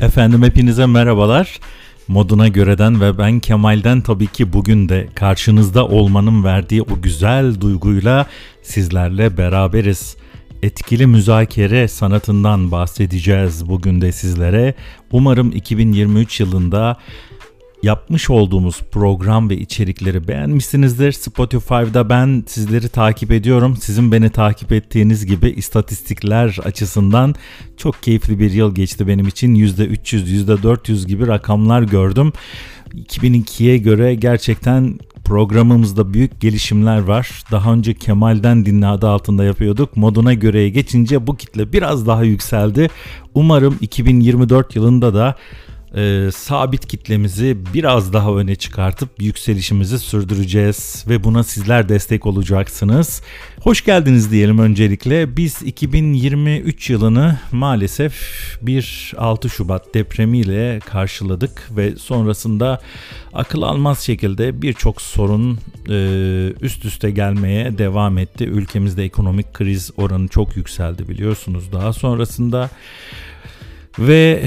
Efendim hepinize merhabalar. Moduna göreden ve ben Kemal'den tabii ki bugün de karşınızda olmanın verdiği o güzel duyguyla sizlerle beraberiz. Etkili müzakere sanatından bahsedeceğiz bugün de sizlere. Umarım 2023 yılında yapmış olduğumuz program ve içerikleri beğenmişsinizdir. Spotify'da ben sizleri takip ediyorum. Sizin beni takip ettiğiniz gibi istatistikler açısından çok keyifli bir yıl geçti benim için. %300, %400 gibi rakamlar gördüm. 2002'ye göre gerçekten programımızda büyük gelişimler var. Daha önce Kemal'den dinle adı altında yapıyorduk. Moduna göreye geçince bu kitle biraz daha yükseldi. Umarım 2024 yılında da e, sabit kitlemizi biraz daha öne çıkartıp yükselişimizi sürdüreceğiz ve buna sizler destek olacaksınız. Hoş geldiniz diyelim öncelikle. Biz 2023 yılını maalesef bir 6 Şubat depremiyle karşıladık ve sonrasında akıl almaz şekilde birçok sorun e, üst üste gelmeye devam etti. Ülkemizde ekonomik kriz oranı çok yükseldi biliyorsunuz. Daha sonrasında ve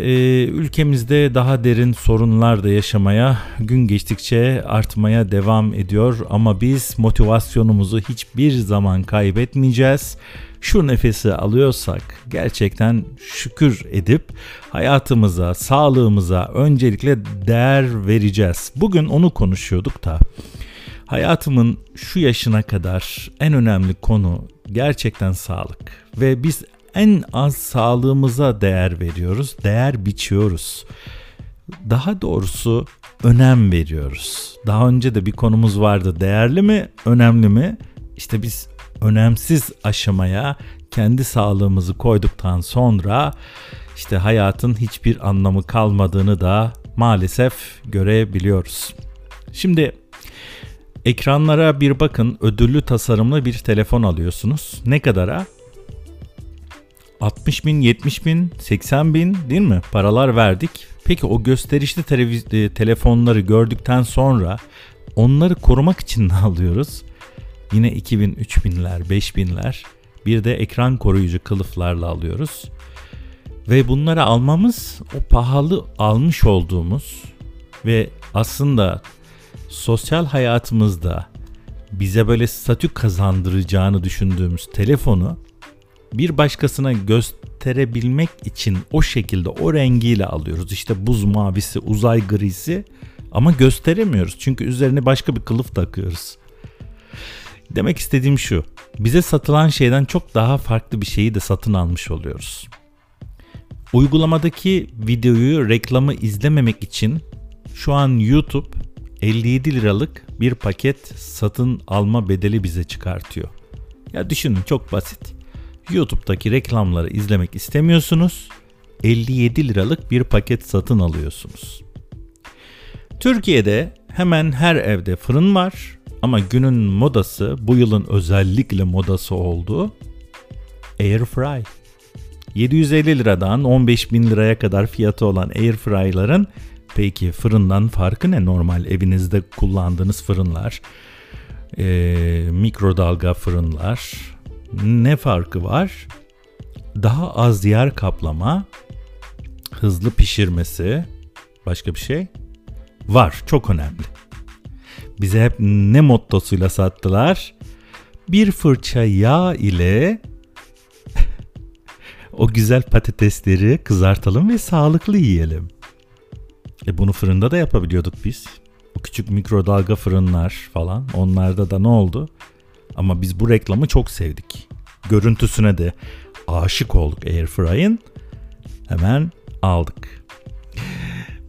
e, ülkemizde daha derin sorunlar da yaşamaya gün geçtikçe artmaya devam ediyor ama biz motivasyonumuzu hiçbir zaman kaybetmeyeceğiz. Şu nefesi alıyorsak gerçekten şükür edip hayatımıza, sağlığımıza öncelikle değer vereceğiz. Bugün onu konuşuyorduk da hayatımın şu yaşına kadar en önemli konu gerçekten sağlık ve biz en az sağlığımıza değer veriyoruz, değer biçiyoruz. Daha doğrusu önem veriyoruz. Daha önce de bir konumuz vardı. Değerli mi, önemli mi? İşte biz önemsiz aşamaya kendi sağlığımızı koyduktan sonra işte hayatın hiçbir anlamı kalmadığını da maalesef görebiliyoruz. Şimdi ekranlara bir bakın ödüllü tasarımlı bir telefon alıyorsunuz. Ne kadara? 60 bin, 70 bin, 80 bin değil mi? Paralar verdik. Peki o gösterişli televiz- e, telefonları gördükten sonra onları korumak için ne alıyoruz? Yine 2000, 3000'ler, 5000'ler. Bir de ekran koruyucu kılıflarla alıyoruz. Ve bunları almamız o pahalı almış olduğumuz ve aslında sosyal hayatımızda bize böyle statü kazandıracağını düşündüğümüz telefonu bir başkasına gösterebilmek için o şekilde o rengiyle alıyoruz. İşte buz mavisi, uzay grisi ama gösteremiyoruz. Çünkü üzerine başka bir kılıf takıyoruz. Demek istediğim şu. Bize satılan şeyden çok daha farklı bir şeyi de satın almış oluyoruz. Uygulamadaki videoyu reklamı izlememek için şu an YouTube 57 liralık bir paket satın alma bedeli bize çıkartıyor. Ya düşünün çok basit. YouTube'daki reklamları izlemek istemiyorsunuz. 57 liralık bir paket satın alıyorsunuz. Türkiye'de hemen her evde fırın var ama günün modası bu yılın özellikle modası oldu. Air Fry. 750 liradan 15 bin liraya kadar fiyatı olan Air Fry'ların peki fırından farkı ne normal evinizde kullandığınız fırınlar? Ee, mikrodalga fırınlar, ne farkı var? Daha az yer kaplama, hızlı pişirmesi, başka bir şey var. Çok önemli. Bize hep ne mottosuyla sattılar? Bir fırça yağ ile o güzel patatesleri kızartalım ve sağlıklı yiyelim. E bunu fırında da yapabiliyorduk biz. O küçük mikrodalga fırınlar falan onlarda da ne oldu? Ama biz bu reklamı çok sevdik. Görüntüsüne de aşık olduk Airfry'in. Hemen aldık.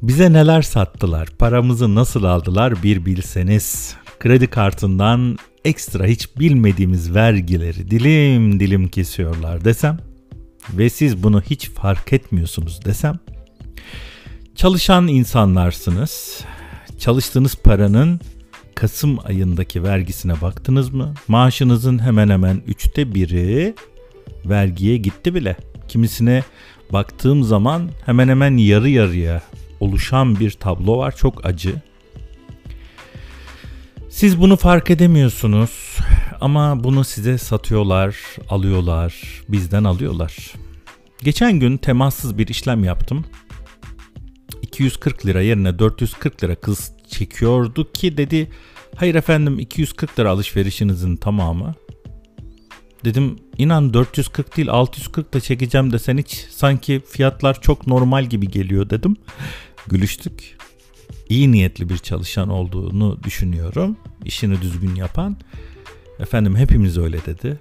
Bize neler sattılar, paramızı nasıl aldılar bir bilseniz. Kredi kartından ekstra hiç bilmediğimiz vergileri dilim dilim kesiyorlar desem ve siz bunu hiç fark etmiyorsunuz desem. Çalışan insanlarsınız. Çalıştığınız paranın Kasım ayındaki vergisine baktınız mı? Maaşınızın hemen hemen üçte biri vergiye gitti bile. Kimisine baktığım zaman hemen hemen yarı yarıya oluşan bir tablo var. Çok acı. Siz bunu fark edemiyorsunuz ama bunu size satıyorlar, alıyorlar, bizden alıyorlar. Geçen gün temassız bir işlem yaptım. 240 lira yerine 440 lira kız çekiyordu ki dedi hayır efendim 240 lira alışverişinizin tamamı. Dedim inan 440 değil 640 da çekeceğim desen hiç sanki fiyatlar çok normal gibi geliyor dedim. Gülüştük. İyi niyetli bir çalışan olduğunu düşünüyorum. İşini düzgün yapan. Efendim hepimiz öyle dedi.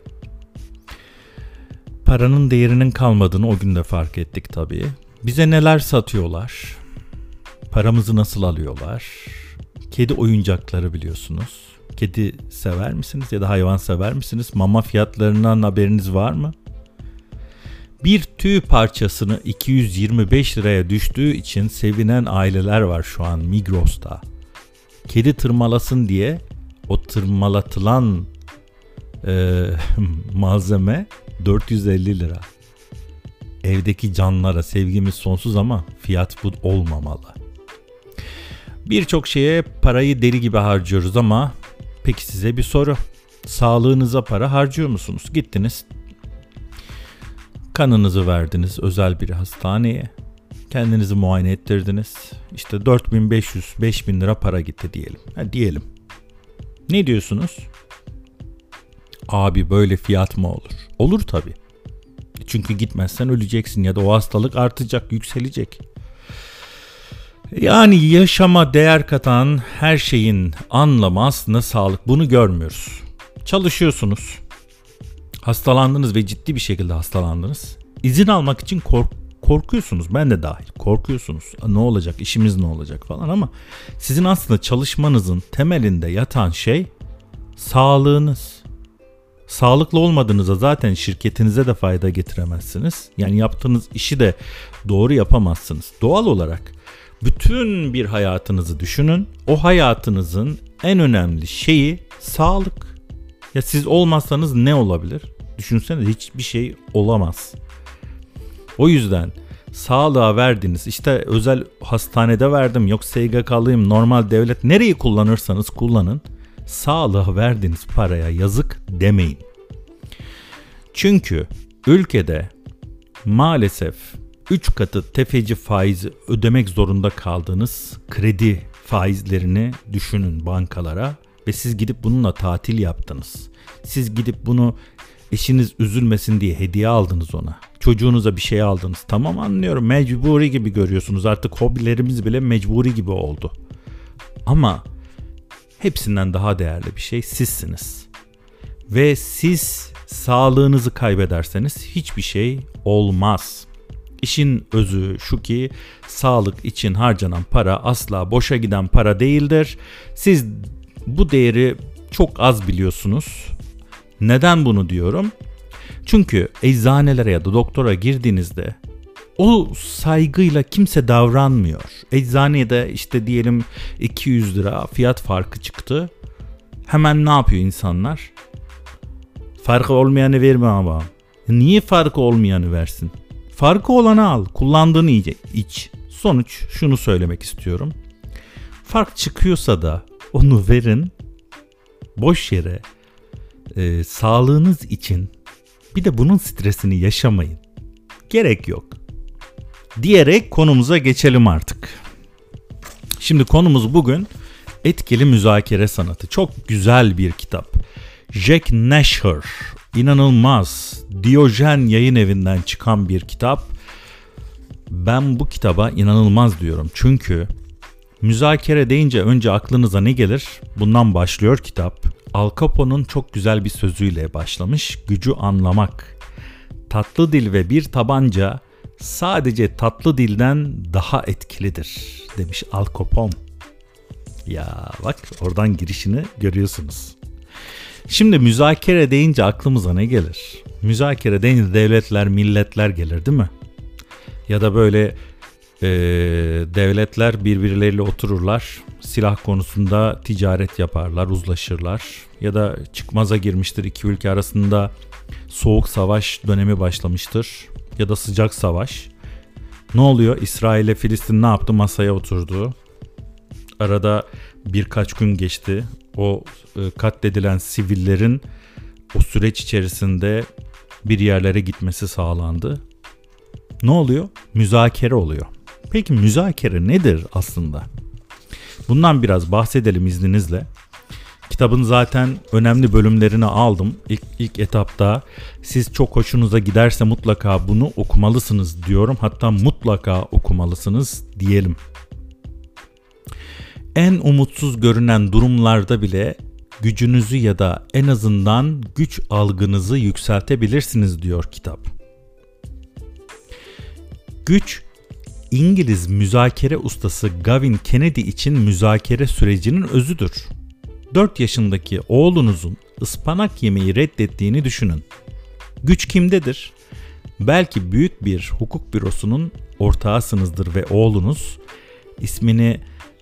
Paranın değerinin kalmadığını o gün de fark ettik tabii. Bize neler satıyorlar? Paramızı nasıl alıyorlar? Kedi oyuncakları biliyorsunuz. Kedi sever misiniz ya da hayvan sever misiniz? Mama fiyatlarından haberiniz var mı? Bir tüy parçasını 225 liraya düştüğü için sevinen aileler var şu an Migros'ta. Kedi tırmalasın diye o tırmalatılan e, malzeme 450 lira. Evdeki canlara sevgimiz sonsuz ama fiyat bu olmamalı. Birçok şeye parayı deli gibi harcıyoruz ama peki size bir soru. Sağlığınıza para harcıyor musunuz? Gittiniz kanınızı verdiniz özel bir hastaneye. Kendinizi muayene ettirdiniz. İşte 4500-5000 lira para gitti diyelim. Ha, diyelim. Ne diyorsunuz? Abi böyle fiyat mı olur? Olur tabii. Çünkü gitmezsen öleceksin ya da o hastalık artacak, yükselecek. Yani yaşama değer katan her şeyin anlamı aslında sağlık. Bunu görmüyoruz. Çalışıyorsunuz. Hastalandınız ve ciddi bir şekilde hastalandınız. İzin almak için kork korkuyorsunuz. Ben de dahil. Korkuyorsunuz. Ne olacak? İşimiz ne olacak falan ama sizin aslında çalışmanızın temelinde yatan şey sağlığınız. Sağlıklı olmadığınızda zaten şirketinize de fayda getiremezsiniz. Yani yaptığınız işi de doğru yapamazsınız. Doğal olarak bütün bir hayatınızı düşünün. O hayatınızın en önemli şeyi sağlık. Ya siz olmazsanız ne olabilir? Düşünsene hiçbir şey olamaz. O yüzden sağlığa verdiniz işte özel hastanede verdim yok SGK'lıyım normal devlet nereyi kullanırsanız kullanın sağlığa verdiğiniz paraya yazık demeyin. Çünkü ülkede maalesef 3 katı tefeci faizi ödemek zorunda kaldığınız kredi faizlerini düşünün bankalara ve siz gidip bununla tatil yaptınız. Siz gidip bunu eşiniz üzülmesin diye hediye aldınız ona. Çocuğunuza bir şey aldınız. Tamam anlıyorum mecburi gibi görüyorsunuz. Artık hobilerimiz bile mecburi gibi oldu. Ama hepsinden daha değerli bir şey sizsiniz. Ve siz sağlığınızı kaybederseniz hiçbir şey olmaz. İşin özü şu ki sağlık için harcanan para asla boşa giden para değildir. Siz bu değeri çok az biliyorsunuz. Neden bunu diyorum? Çünkü eczanelere ya da doktora girdiğinizde o saygıyla kimse davranmıyor. Eczanede işte diyelim 200 lira fiyat farkı çıktı. Hemen ne yapıyor insanlar? Farkı olmayanı verme ama. Niye farkı olmayanı versin? Farkı olanı al, kullandığını iç. Sonuç şunu söylemek istiyorum. Fark çıkıyorsa da onu verin. Boş yere e, sağlığınız için bir de bunun stresini yaşamayın. Gerek yok. Diyerek konumuza geçelim artık. Şimdi konumuz bugün etkili müzakere sanatı. Çok güzel bir kitap. Jack Nasher, inanılmaz, Diyojen yayın evinden çıkan bir kitap. Ben bu kitaba inanılmaz diyorum. Çünkü müzakere deyince önce aklınıza ne gelir? Bundan başlıyor kitap. Al Capone'un çok güzel bir sözüyle başlamış. Gücü anlamak. Tatlı dil ve bir tabanca sadece tatlı dilden daha etkilidir demiş Al Capone. Ya bak oradan girişini görüyorsunuz. Şimdi müzakere deyince aklımıza ne gelir? Müzakere deyince devletler, milletler gelir değil mi? Ya da böyle e, devletler birbirleriyle otururlar. Silah konusunda ticaret yaparlar, uzlaşırlar. Ya da çıkmaza girmiştir iki ülke arasında soğuk savaş dönemi başlamıştır. Ya da sıcak savaş. Ne oluyor? İsrail ile Filistin ne yaptı? Masaya oturdu. Arada birkaç gün geçti. O e, katledilen sivillerin o süreç içerisinde bir yerlere gitmesi sağlandı. Ne oluyor? Müzakere oluyor. Peki müzakere nedir aslında? Bundan biraz bahsedelim izninizle. Kitabın zaten önemli bölümlerini aldım. İlk, ilk etapta siz çok hoşunuza giderse mutlaka bunu okumalısınız diyorum. Hatta mutlaka okumalısınız diyelim. En umutsuz görünen durumlarda bile gücünüzü ya da en azından güç algınızı yükseltebilirsiniz diyor kitap. Güç İngiliz müzakere ustası Gavin Kennedy için müzakere sürecinin özüdür. 4 yaşındaki oğlunuzun ıspanak yemeği reddettiğini düşünün. Güç kimdedir? Belki büyük bir hukuk bürosunun ortağısınızdır ve oğlunuz ismini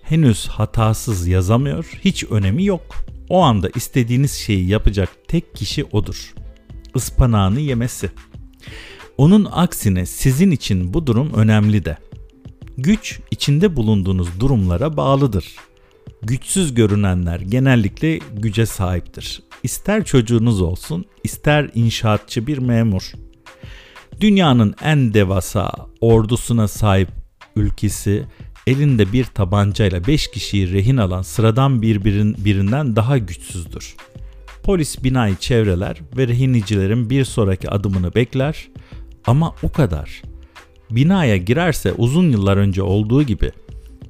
henüz hatasız yazamıyor, hiç önemi yok. O anda istediğiniz şeyi yapacak tek kişi odur. Ispanağını yemesi. Onun aksine sizin için bu durum önemli de. Güç içinde bulunduğunuz durumlara bağlıdır. Güçsüz görünenler genellikle güce sahiptir. İster çocuğunuz olsun, ister inşaatçı bir memur. Dünyanın en devasa ordusuna sahip ülkesi elinde bir tabancayla 5 kişiyi rehin alan sıradan birbirin, birinden daha güçsüzdür. Polis binayı çevreler ve rehinicilerin bir sonraki adımını bekler ama o kadar. Binaya girerse uzun yıllar önce olduğu gibi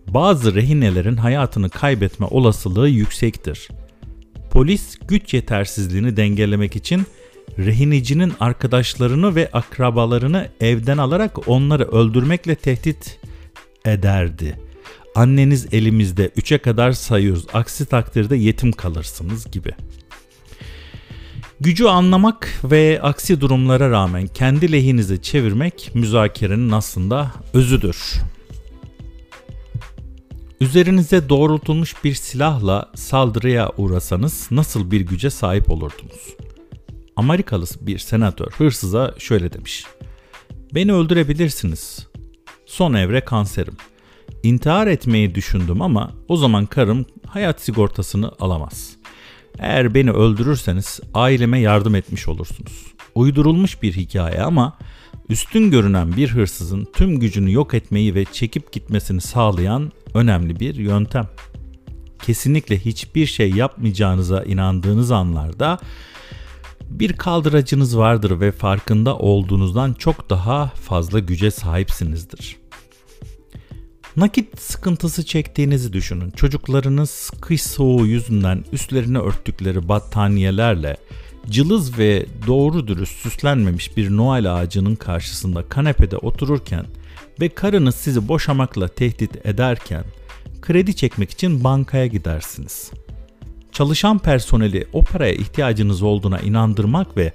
bazı rehinelerin hayatını kaybetme olasılığı yüksektir. Polis güç yetersizliğini dengelemek için rehinicinin arkadaşlarını ve akrabalarını evden alarak onları öldürmekle tehdit ederdi. Anneniz elimizde 3'e kadar sayıyoruz. Aksi takdirde yetim kalırsınız gibi. Gücü anlamak ve aksi durumlara rağmen kendi lehinize çevirmek müzakerenin aslında özüdür. Üzerinize doğrultulmuş bir silahla saldırıya uğrasanız nasıl bir güce sahip olurdunuz? Amerikalı bir senatör hırsıza şöyle demiş. Beni öldürebilirsiniz. Son evre kanserim. İntihar etmeyi düşündüm ama o zaman karım hayat sigortasını alamaz. Eğer beni öldürürseniz aileme yardım etmiş olursunuz. Uydurulmuş bir hikaye ama üstün görünen bir hırsızın tüm gücünü yok etmeyi ve çekip gitmesini sağlayan önemli bir yöntem. Kesinlikle hiçbir şey yapmayacağınıza inandığınız anlarda bir kaldıracınız vardır ve farkında olduğunuzdan çok daha fazla güce sahipsinizdir. Nakit sıkıntısı çektiğinizi düşünün. Çocuklarınız kış soğuğu yüzünden üstlerini örttükleri battaniyelerle cılız ve doğru dürüst süslenmemiş bir Noel ağacının karşısında kanepede otururken ve karınız sizi boşamakla tehdit ederken kredi çekmek için bankaya gidersiniz. Çalışan personeli o paraya ihtiyacınız olduğuna inandırmak ve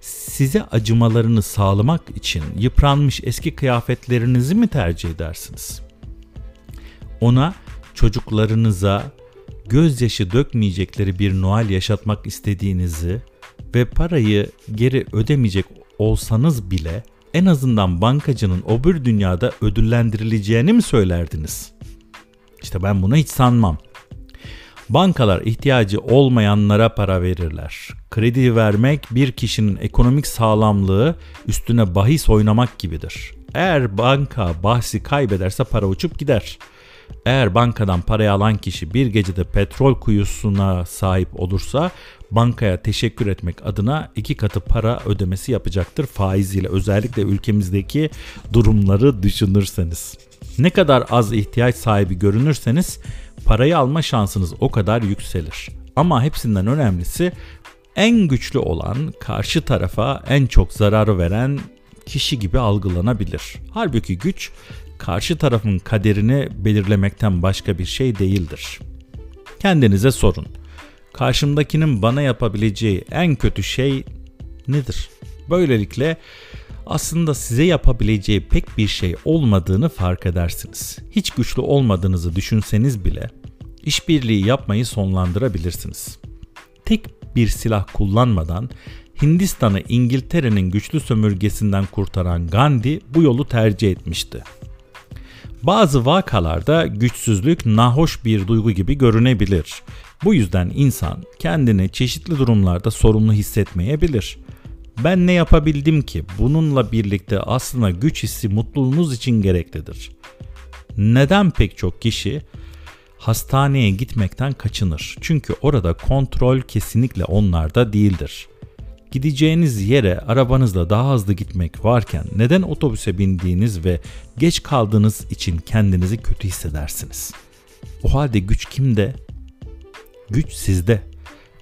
size acımalarını sağlamak için yıpranmış eski kıyafetlerinizi mi tercih edersiniz? Ona çocuklarınıza gözyaşı dökmeyecekleri bir Noel yaşatmak istediğinizi ve parayı geri ödemeyecek olsanız bile en azından bankacının öbür dünyada ödüllendirileceğini mi söylerdiniz? İşte ben buna hiç sanmam. Bankalar ihtiyacı olmayanlara para verirler. Kredi vermek bir kişinin ekonomik sağlamlığı üstüne bahis oynamak gibidir. Eğer banka bahsi kaybederse para uçup gider. Eğer bankadan parayı alan kişi bir gecede petrol kuyusuna sahip olursa bankaya teşekkür etmek adına iki katı para ödemesi yapacaktır faiziyle özellikle ülkemizdeki durumları düşünürseniz. Ne kadar az ihtiyaç sahibi görünürseniz parayı alma şansınız o kadar yükselir. Ama hepsinden önemlisi en güçlü olan karşı tarafa en çok zararı veren kişi gibi algılanabilir. Halbuki güç karşı tarafın kaderini belirlemekten başka bir şey değildir. Kendinize sorun. Karşımdakinin bana yapabileceği en kötü şey nedir? Böylelikle aslında size yapabileceği pek bir şey olmadığını fark edersiniz. Hiç güçlü olmadığınızı düşünseniz bile işbirliği yapmayı sonlandırabilirsiniz. Tek bir silah kullanmadan Hindistan'ı İngiltere'nin güçlü sömürgesinden kurtaran Gandhi bu yolu tercih etmişti. Bazı vakalarda güçsüzlük nahoş bir duygu gibi görünebilir. Bu yüzden insan kendini çeşitli durumlarda sorumlu hissetmeyebilir. Ben ne yapabildim ki? Bununla birlikte aslında güç hissi mutluluğunuz için gereklidir. Neden pek çok kişi hastaneye gitmekten kaçınır? Çünkü orada kontrol kesinlikle onlarda değildir. Gideceğiniz yere arabanızla daha hızlı gitmek varken neden otobüse bindiğiniz ve geç kaldığınız için kendinizi kötü hissedersiniz? O halde güç kimde? Güç sizde.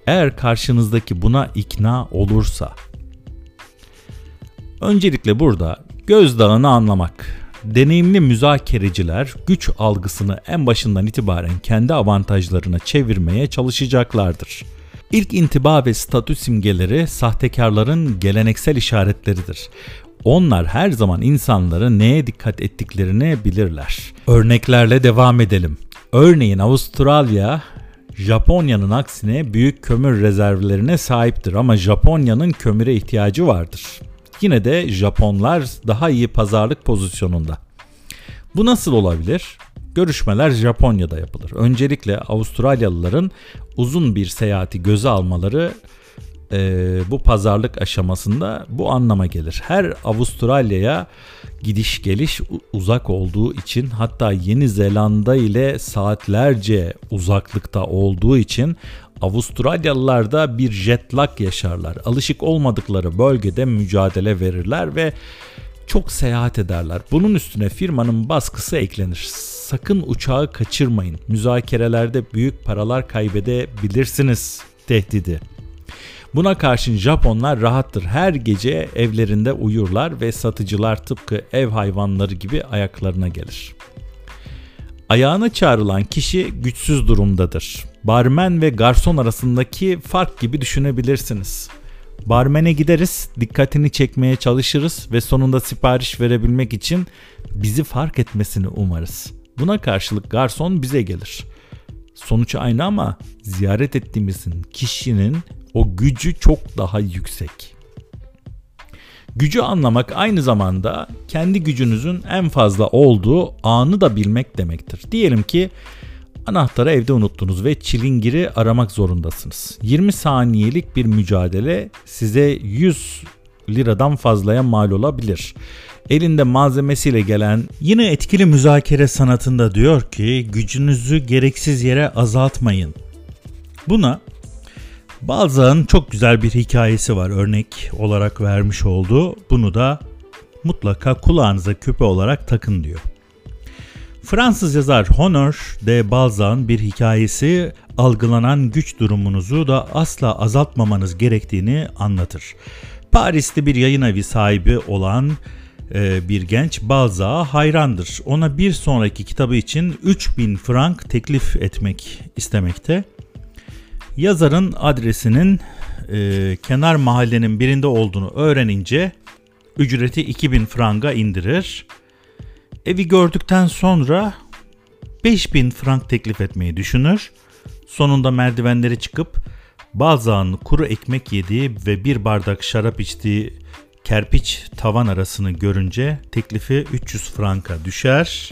Eğer karşınızdaki buna ikna olursa. Öncelikle burada gözdağını anlamak. Deneyimli müzakereciler güç algısını en başından itibaren kendi avantajlarına çevirmeye çalışacaklardır. İlk intiba ve statü simgeleri sahtekarların geleneksel işaretleridir. Onlar her zaman insanları neye dikkat ettiklerini bilirler. Örneklerle devam edelim. Örneğin Avustralya Japonya'nın aksine büyük kömür rezervlerine sahiptir ama Japonya'nın kömüre ihtiyacı vardır. Yine de Japonlar daha iyi pazarlık pozisyonunda. Bu nasıl olabilir? Görüşmeler Japonya'da yapılır. Öncelikle Avustralyalıların uzun bir seyahati göze almaları e, bu pazarlık aşamasında bu anlama gelir. Her Avustralya'ya gidiş geliş uzak olduğu için hatta Yeni Zelanda ile saatlerce uzaklıkta olduğu için Avustralyalılar da bir jet lag yaşarlar. Alışık olmadıkları bölgede mücadele verirler ve çok seyahat ederler. Bunun üstüne firmanın baskısı eklenir. Sakın uçağı kaçırmayın. Müzakerelerde büyük paralar kaybedebilirsiniz tehdidi. Buna karşın Japonlar rahattır. Her gece evlerinde uyurlar ve satıcılar tıpkı ev hayvanları gibi ayaklarına gelir. Ayağına çağrılan kişi güçsüz durumdadır. Barmen ve garson arasındaki fark gibi düşünebilirsiniz. Barmene gideriz, dikkatini çekmeye çalışırız ve sonunda sipariş verebilmek için bizi fark etmesini umarız. Buna karşılık garson bize gelir. Sonuç aynı ama ziyaret ettiğimizin kişinin o gücü çok daha yüksek. Gücü anlamak aynı zamanda kendi gücünüzün en fazla olduğu anı da bilmek demektir. Diyelim ki anahtarı evde unuttunuz ve çilingiri aramak zorundasınız. 20 saniyelik bir mücadele size 100 liradan fazlaya mal olabilir. Elinde malzemesiyle gelen yine etkili müzakere sanatında diyor ki gücünüzü gereksiz yere azaltmayın. Buna Balzac'ın çok güzel bir hikayesi var örnek olarak vermiş olduğu. Bunu da mutlaka kulağınıza küpe olarak takın diyor. Fransız yazar Honor de Balzac'ın bir hikayesi algılanan güç durumunuzu da asla azaltmamanız gerektiğini anlatır. Paris'te bir yayın evi sahibi olan e, bir genç Balzac'a hayrandır. Ona bir sonraki kitabı için 3000 frank teklif etmek istemekte. Yazarın adresinin e, kenar mahallenin birinde olduğunu öğrenince ücreti 2000 franga indirir. Evi gördükten sonra 5000 frank teklif etmeyi düşünür. Sonunda merdivenleri çıkıp Balzac'ın kuru ekmek yediği ve bir bardak şarap içtiği kerpiç tavan arasını görünce teklifi 300 franka düşer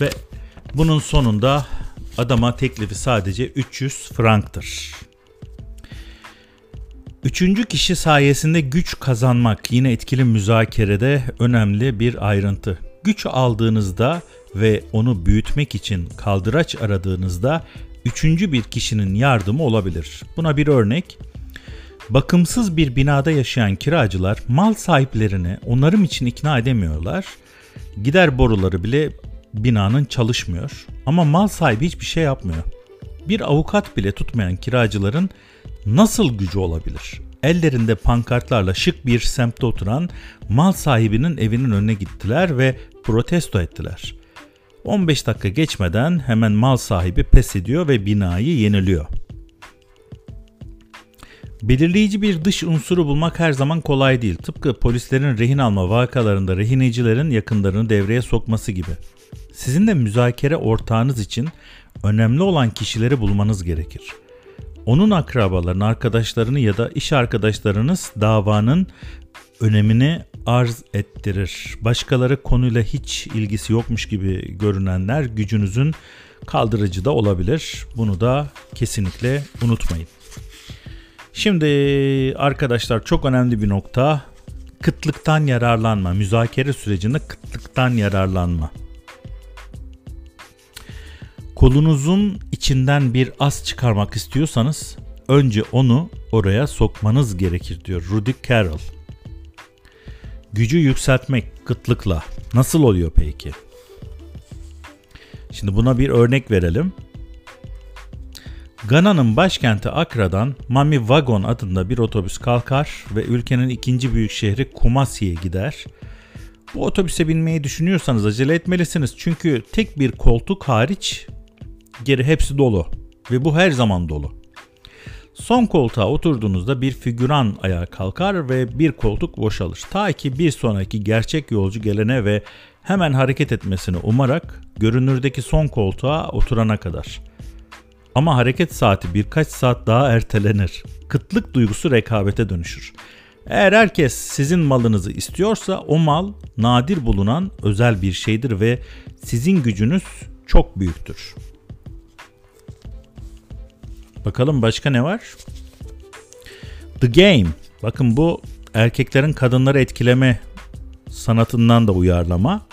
ve bunun sonunda Adama teklifi sadece 300 franktır. Üçüncü kişi sayesinde güç kazanmak yine etkili müzakerede önemli bir ayrıntı. Güç aldığınızda ve onu büyütmek için kaldıraç aradığınızda üçüncü bir kişinin yardımı olabilir. Buna bir örnek. Bakımsız bir binada yaşayan kiracılar mal sahiplerini onarım için ikna edemiyorlar. Gider boruları bile binanın çalışmıyor ama mal sahibi hiçbir şey yapmıyor. Bir avukat bile tutmayan kiracıların nasıl gücü olabilir? Ellerinde pankartlarla şık bir semtte oturan mal sahibinin evinin önüne gittiler ve protesto ettiler. 15 dakika geçmeden hemen mal sahibi pes ediyor ve binayı yeniliyor. Belirleyici bir dış unsuru bulmak her zaman kolay değil. Tıpkı polislerin rehin alma vakalarında rehinecilerin yakınlarını devreye sokması gibi. Sizin de müzakere ortağınız için önemli olan kişileri bulmanız gerekir. Onun akrabalarını, arkadaşlarını ya da iş arkadaşlarınız davanın önemini arz ettirir. Başkaları konuyla hiç ilgisi yokmuş gibi görünenler gücünüzün kaldırıcı da olabilir. Bunu da kesinlikle unutmayın. Şimdi arkadaşlar çok önemli bir nokta. Kıtlıktan yararlanma. Müzakere sürecinde kıtlıktan yararlanma. Kolunuzun içinden bir as çıkarmak istiyorsanız önce onu oraya sokmanız gerekir diyor Rudy Carroll. Gücü yükseltmek kıtlıkla nasıl oluyor peki? Şimdi buna bir örnek verelim. Gana'nın başkenti Akra'dan Mami Wagon adında bir otobüs kalkar ve ülkenin ikinci büyük şehri Kumasi'ye gider. Bu otobüse binmeyi düşünüyorsanız acele etmelisiniz çünkü tek bir koltuk hariç geri hepsi dolu ve bu her zaman dolu. Son koltuğa oturduğunuzda bir figüran ayağa kalkar ve bir koltuk boşalır. Ta ki bir sonraki gerçek yolcu gelene ve hemen hareket etmesini umarak görünürdeki son koltuğa oturana kadar. Ama hareket saati birkaç saat daha ertelenir. Kıtlık duygusu rekabete dönüşür. Eğer herkes sizin malınızı istiyorsa o mal nadir bulunan özel bir şeydir ve sizin gücünüz çok büyüktür. Bakalım başka ne var? The Game. Bakın bu erkeklerin kadınları etkileme sanatından da uyarlama.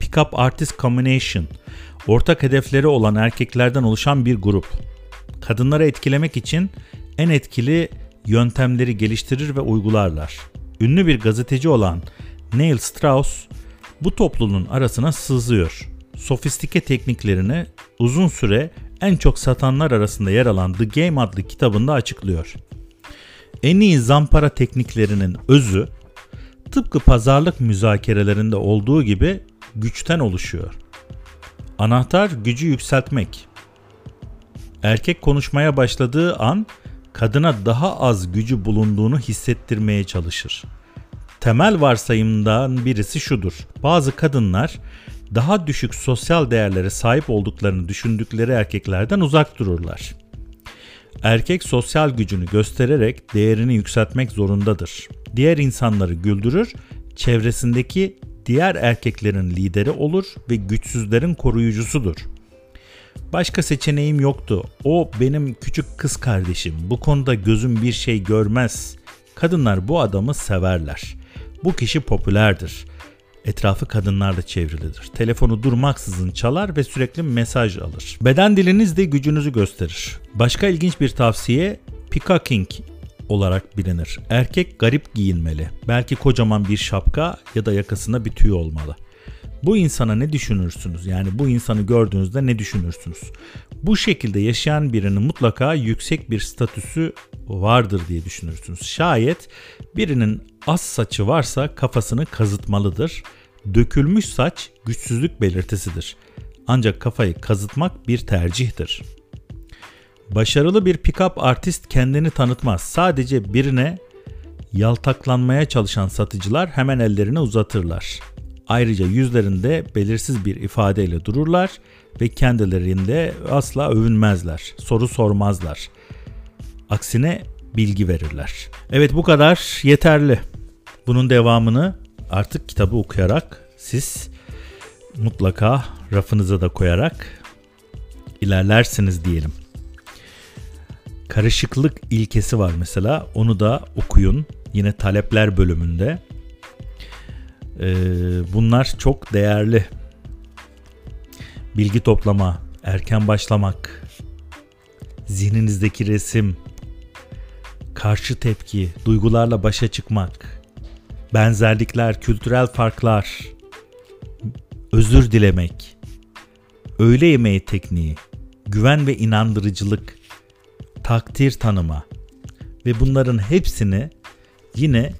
Pickup Artist Combination. Ortak hedefleri olan erkeklerden oluşan bir grup. Kadınları etkilemek için en etkili yöntemleri geliştirir ve uygularlar. Ünlü bir gazeteci olan Neil Strauss bu topluluğun arasına sızıyor. Sofistike tekniklerini uzun süre en çok satanlar arasında yer alan The Game adlı kitabında açıklıyor. En iyi zampara tekniklerinin özü tıpkı pazarlık müzakerelerinde olduğu gibi güçten oluşuyor. Anahtar gücü yükseltmek. Erkek konuşmaya başladığı an kadına daha az gücü bulunduğunu hissettirmeye çalışır. Temel varsayımdan birisi şudur. Bazı kadınlar daha düşük sosyal değerlere sahip olduklarını düşündükleri erkeklerden uzak dururlar. Erkek sosyal gücünü göstererek değerini yükseltmek zorundadır. Diğer insanları güldürür, çevresindeki diğer erkeklerin lideri olur ve güçsüzlerin koruyucusudur. Başka seçeneğim yoktu. O benim küçük kız kardeşim. Bu konuda gözüm bir şey görmez. Kadınlar bu adamı severler. Bu kişi popülerdir. Etrafı kadınlarla çevrilidir. Telefonu durmaksızın çalar ve sürekli mesaj alır. Beden diliniz de gücünüzü gösterir. Başka ilginç bir tavsiye peacocking olarak bilinir. Erkek garip giyinmeli. Belki kocaman bir şapka ya da yakasında bir tüy olmalı. Bu insana ne düşünürsünüz? Yani bu insanı gördüğünüzde ne düşünürsünüz? Bu şekilde yaşayan birinin mutlaka yüksek bir statüsü vardır diye düşünürsünüz. Şayet birinin az saçı varsa kafasını kazıtmalıdır. Dökülmüş saç güçsüzlük belirtisidir. Ancak kafayı kazıtmak bir tercihtir. Başarılı bir pick-up artist kendini tanıtmaz. Sadece birine yaltaklanmaya çalışan satıcılar hemen ellerini uzatırlar. Ayrıca yüzlerinde belirsiz bir ifadeyle dururlar ve kendilerinde asla övünmezler, soru sormazlar. Aksine bilgi verirler. Evet bu kadar yeterli. Bunun devamını artık kitabı okuyarak siz mutlaka rafınıza da koyarak ilerlersiniz diyelim. Karışıklık ilkesi var mesela. Onu da okuyun. Yine talepler bölümünde. Ee, bunlar çok değerli. Bilgi toplama, erken başlamak, zihninizdeki resim, karşı tepki, duygularla başa çıkmak, benzerlikler, kültürel farklar, özür dilemek, öğle yemeği tekniği, güven ve inandırıcılık, takdir tanıma ve bunların hepsini yine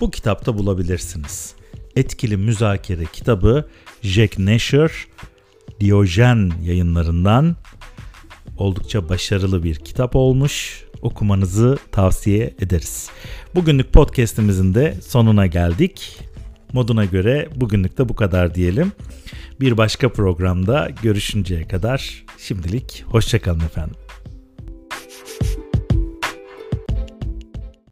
bu kitapta bulabilirsiniz. Etkili Müzakere kitabı Jack Nasher, Diyojen yayınlarından oldukça başarılı bir kitap olmuş. Okumanızı tavsiye ederiz. Bugünlük podcast'imizin de sonuna geldik. Moduna göre bugünlük de bu kadar diyelim. Bir başka programda görüşünceye kadar şimdilik hoşçakalın efendim.